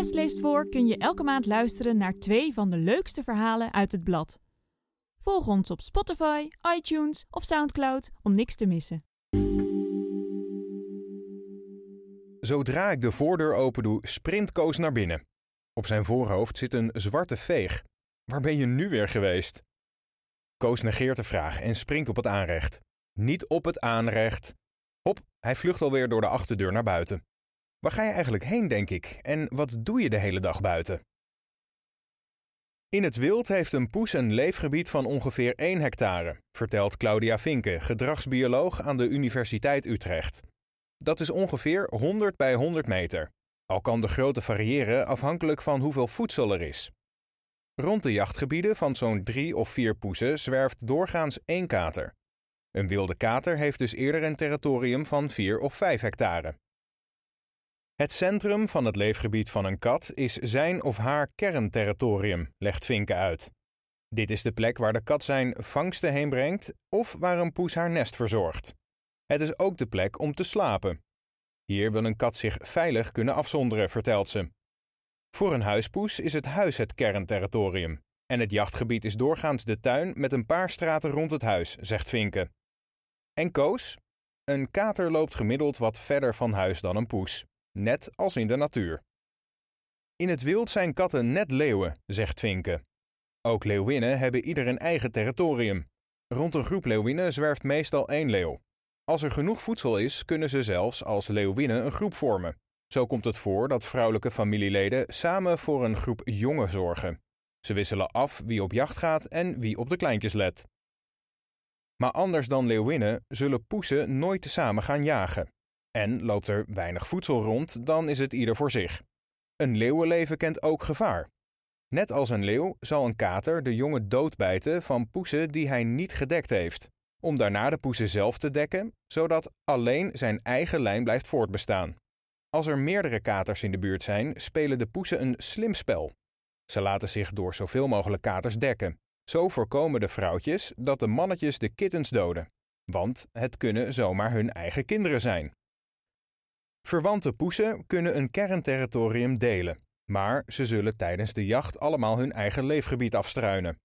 West leest voor kun je elke maand luisteren naar twee van de leukste verhalen uit het blad. Volg ons op Spotify, iTunes of Soundcloud om niks te missen. Zodra ik de voordeur open doe, sprint Koos naar binnen. Op zijn voorhoofd zit een zwarte veeg. Waar ben je nu weer geweest? Koos negeert de vraag en springt op het aanrecht. Niet op het aanrecht. Hop, hij vlucht alweer door de achterdeur naar buiten. Waar ga je eigenlijk heen, denk ik? En wat doe je de hele dag buiten? In het wild heeft een poes een leefgebied van ongeveer 1 hectare, vertelt Claudia Vinke, gedragsbioloog aan de Universiteit Utrecht. Dat is ongeveer 100 bij 100 meter. Al kan de grootte variëren afhankelijk van hoeveel voedsel er is. Rond de jachtgebieden van zo'n drie of vier poezen zwerft doorgaans één kater. Een wilde kater heeft dus eerder een territorium van 4 of 5 hectare. Het centrum van het leefgebied van een kat is zijn of haar kernterritorium, legt Vinke uit. Dit is de plek waar de kat zijn vangsten heen brengt of waar een poes haar nest verzorgt. Het is ook de plek om te slapen. Hier wil een kat zich veilig kunnen afzonderen, vertelt ze. Voor een huispoes is het huis het kernterritorium. En het jachtgebied is doorgaans de tuin met een paar straten rond het huis, zegt Vinke. En Koos? Een kater loopt gemiddeld wat verder van huis dan een poes net als in de natuur. In het wild zijn katten net leeuwen, zegt Vinke. Ook leeuwinnen hebben ieder een eigen territorium. Rond een groep leeuwinnen zwerft meestal één leeuw. Als er genoeg voedsel is, kunnen ze zelfs als leeuwinnen een groep vormen. Zo komt het voor dat vrouwelijke familieleden samen voor een groep jongen zorgen. Ze wisselen af wie op jacht gaat en wie op de kleintjes let. Maar anders dan leeuwinnen zullen poesen nooit samen gaan jagen. En loopt er weinig voedsel rond, dan is het ieder voor zich. Een leeuwenleven kent ook gevaar. Net als een leeuw zal een kater de jongen doodbijten van poesen die hij niet gedekt heeft, om daarna de poesen zelf te dekken, zodat alleen zijn eigen lijn blijft voortbestaan. Als er meerdere katers in de buurt zijn, spelen de poesen een slim spel. Ze laten zich door zoveel mogelijk katers dekken. Zo voorkomen de vrouwtjes dat de mannetjes de kittens doden, want het kunnen zomaar hun eigen kinderen zijn. Verwante poesen kunnen een kernterritorium delen, maar ze zullen tijdens de jacht allemaal hun eigen leefgebied afstruinen.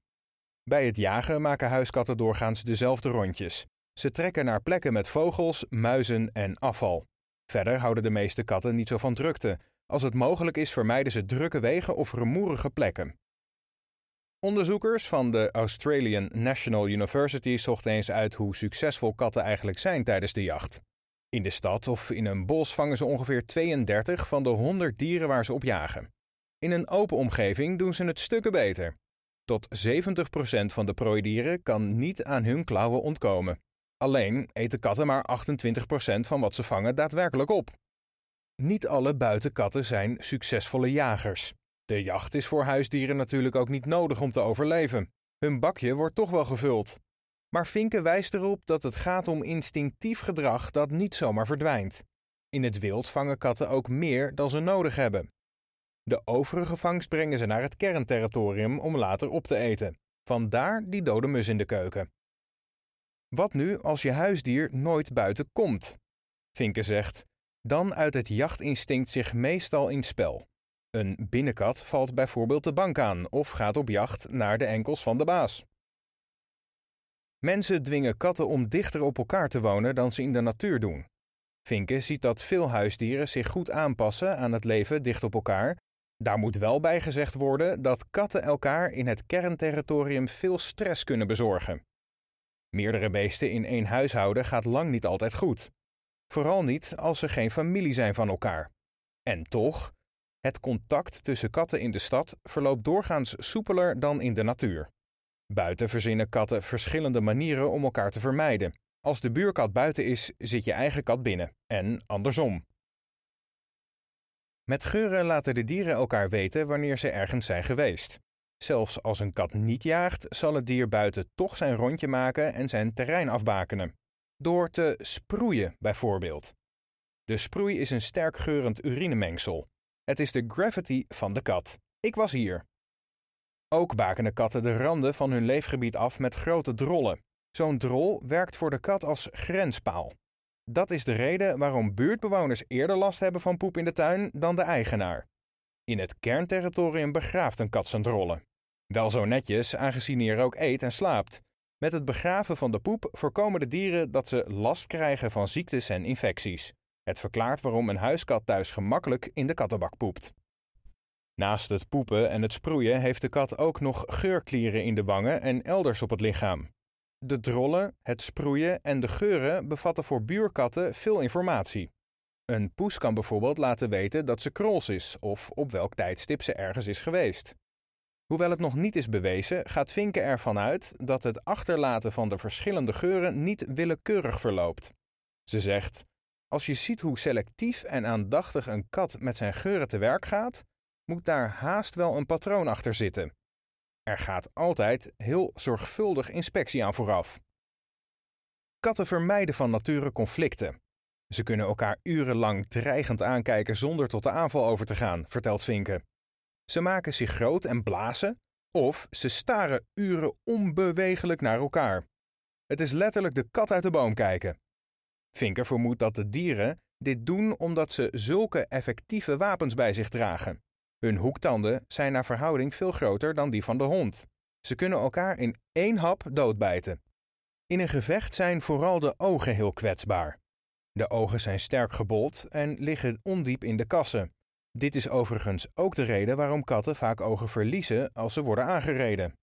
Bij het jagen maken huiskatten doorgaans dezelfde rondjes. Ze trekken naar plekken met vogels, muizen en afval. Verder houden de meeste katten niet zo van drukte. Als het mogelijk is, vermijden ze drukke wegen of rumoerige plekken. Onderzoekers van de Australian National University zochten eens uit hoe succesvol katten eigenlijk zijn tijdens de jacht. In de stad of in een bos vangen ze ongeveer 32 van de 100 dieren waar ze op jagen. In een open omgeving doen ze het stukken beter. Tot 70% van de prooidieren kan niet aan hun klauwen ontkomen. Alleen eten katten maar 28% van wat ze vangen daadwerkelijk op. Niet alle buitenkatten zijn succesvolle jagers. De jacht is voor huisdieren natuurlijk ook niet nodig om te overleven. Hun bakje wordt toch wel gevuld. Maar Vinken wijst erop dat het gaat om instinctief gedrag dat niet zomaar verdwijnt. In het wild vangen katten ook meer dan ze nodig hebben. De overige vangst brengen ze naar het kernterritorium om later op te eten. Vandaar die dode mus in de keuken. Wat nu als je huisdier nooit buiten komt? Vinken zegt: dan uit het jachtinstinct zich meestal in spel. Een binnenkat valt bijvoorbeeld de bank aan of gaat op jacht naar de enkels van de baas. Mensen dwingen katten om dichter op elkaar te wonen dan ze in de natuur doen. Vinken ziet dat veel huisdieren zich goed aanpassen aan het leven dicht op elkaar. Daar moet wel bij gezegd worden dat katten elkaar in het kernterritorium veel stress kunnen bezorgen. Meerdere beesten in één huishouden gaat lang niet altijd goed. Vooral niet als ze geen familie zijn van elkaar. En toch, het contact tussen katten in de stad verloopt doorgaans soepeler dan in de natuur. Buiten verzinnen katten verschillende manieren om elkaar te vermijden. Als de buurkat buiten is, zit je eigen kat binnen en andersom. Met geuren laten de dieren elkaar weten wanneer ze ergens zijn geweest. Zelfs als een kat niet jaagt, zal het dier buiten toch zijn rondje maken en zijn terrein afbakenen. Door te sproeien, bijvoorbeeld. De sproei is een sterk geurend urinemengsel. Het is de gravity van de kat. Ik was hier. Ook bakenen katten de randen van hun leefgebied af met grote drollen. Zo'n drol werkt voor de kat als grenspaal. Dat is de reden waarom buurtbewoners eerder last hebben van poep in de tuin dan de eigenaar. In het kernterritorium begraaft een kat zijn drollen. Wel zo netjes, aangezien hij er ook eet en slaapt. Met het begraven van de poep voorkomen de dieren dat ze last krijgen van ziektes en infecties. Het verklaart waarom een huiskat thuis gemakkelijk in de kattenbak poept. Naast het poepen en het sproeien heeft de kat ook nog geurklieren in de wangen en elders op het lichaam. De drollen, het sproeien en de geuren bevatten voor buurkatten veel informatie. Een poes kan bijvoorbeeld laten weten dat ze krols is of op welk tijdstip ze ergens is geweest. Hoewel het nog niet is bewezen, gaat Vinken ervan uit dat het achterlaten van de verschillende geuren niet willekeurig verloopt. Ze zegt: Als je ziet hoe selectief en aandachtig een kat met zijn geuren te werk gaat, moet daar haast wel een patroon achter zitten. Er gaat altijd heel zorgvuldig inspectie aan vooraf. Katten vermijden van nature conflicten. Ze kunnen elkaar urenlang dreigend aankijken zonder tot de aanval over te gaan, vertelt Vinken. Ze maken zich groot en blazen, of ze staren uren onbewegelijk naar elkaar. Het is letterlijk de kat uit de boom kijken. Vinker vermoedt dat de dieren dit doen omdat ze zulke effectieve wapens bij zich dragen. Hun hoektanden zijn naar verhouding veel groter dan die van de hond. Ze kunnen elkaar in één hap doodbijten. In een gevecht zijn vooral de ogen heel kwetsbaar. De ogen zijn sterk gebold en liggen ondiep in de kassen. Dit is overigens ook de reden waarom katten vaak ogen verliezen als ze worden aangereden.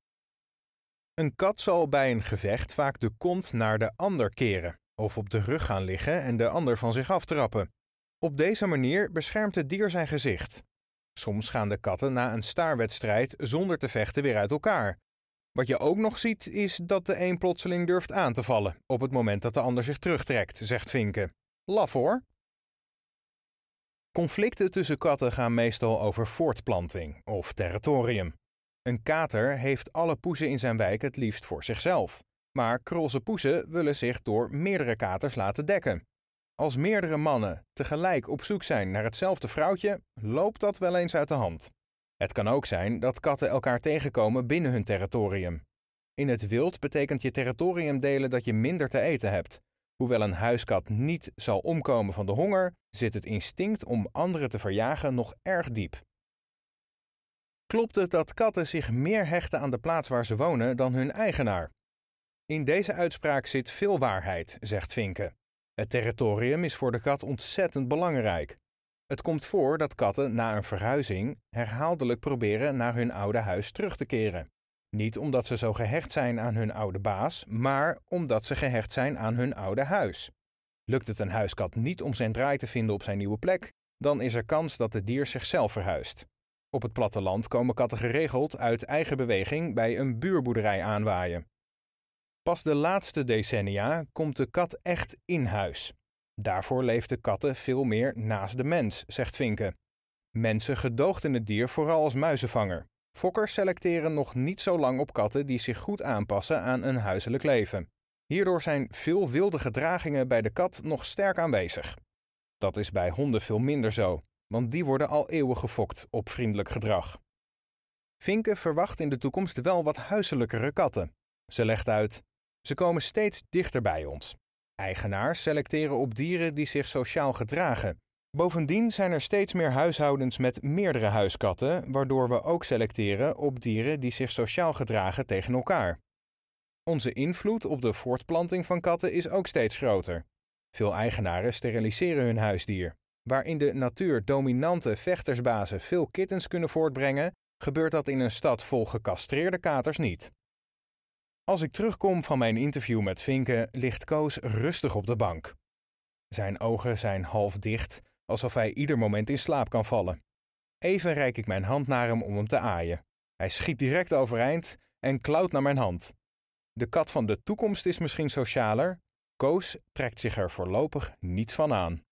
Een kat zal bij een gevecht vaak de kont naar de ander keren of op de rug gaan liggen en de ander van zich aftrappen. Op deze manier beschermt het dier zijn gezicht. Soms gaan de katten na een staarwedstrijd zonder te vechten weer uit elkaar. Wat je ook nog ziet is dat de een plotseling durft aan te vallen op het moment dat de ander zich terugtrekt, zegt Vinken. Laf hoor. Conflicten tussen katten gaan meestal over voortplanting of territorium. Een kater heeft alle poezen in zijn wijk het liefst voor zichzelf. Maar krolse poezen willen zich door meerdere katers laten dekken. Als meerdere mannen tegelijk op zoek zijn naar hetzelfde vrouwtje, loopt dat wel eens uit de hand. Het kan ook zijn dat katten elkaar tegenkomen binnen hun territorium. In het wild betekent je territorium delen dat je minder te eten hebt. Hoewel een huiskat niet zal omkomen van de honger, zit het instinct om anderen te verjagen nog erg diep. Klopt het dat katten zich meer hechten aan de plaats waar ze wonen dan hun eigenaar? In deze uitspraak zit veel waarheid, zegt Vinken. Het territorium is voor de kat ontzettend belangrijk. Het komt voor dat katten na een verhuizing herhaaldelijk proberen naar hun oude huis terug te keren. Niet omdat ze zo gehecht zijn aan hun oude baas, maar omdat ze gehecht zijn aan hun oude huis. Lukt het een huiskat niet om zijn draai te vinden op zijn nieuwe plek, dan is er kans dat het dier zichzelf verhuist. Op het platteland komen katten geregeld uit eigen beweging bij een buurboerderij aanwaaien. Pas de laatste decennia komt de kat echt in huis. Daarvoor leefden katten veel meer naast de mens, zegt Vinken. Mensen gedoogden het dier vooral als muizenvanger. Fokkers selecteren nog niet zo lang op katten die zich goed aanpassen aan een huiselijk leven. Hierdoor zijn veel wilde gedragingen bij de kat nog sterk aanwezig. Dat is bij honden veel minder zo, want die worden al eeuwen gefokt op vriendelijk gedrag. Vinken verwacht in de toekomst wel wat huiselijkere katten. Ze legt uit: ze komen steeds dichter bij ons. Eigenaars selecteren op dieren die zich sociaal gedragen. Bovendien zijn er steeds meer huishoudens met meerdere huiskatten, waardoor we ook selecteren op dieren die zich sociaal gedragen tegen elkaar. Onze invloed op de voortplanting van katten is ook steeds groter. Veel eigenaren steriliseren hun huisdier. Waar in de natuur dominante vechtersbazen veel kittens kunnen voortbrengen, gebeurt dat in een stad vol gecastreerde katers niet. Als ik terugkom van mijn interview met Vinken, ligt Koos rustig op de bank. Zijn ogen zijn half dicht, alsof hij ieder moment in slaap kan vallen. Even reik ik mijn hand naar hem om hem te aaien. Hij schiet direct overeind en klauwt naar mijn hand. De kat van de toekomst is misschien socialer. Koos trekt zich er voorlopig niets van aan.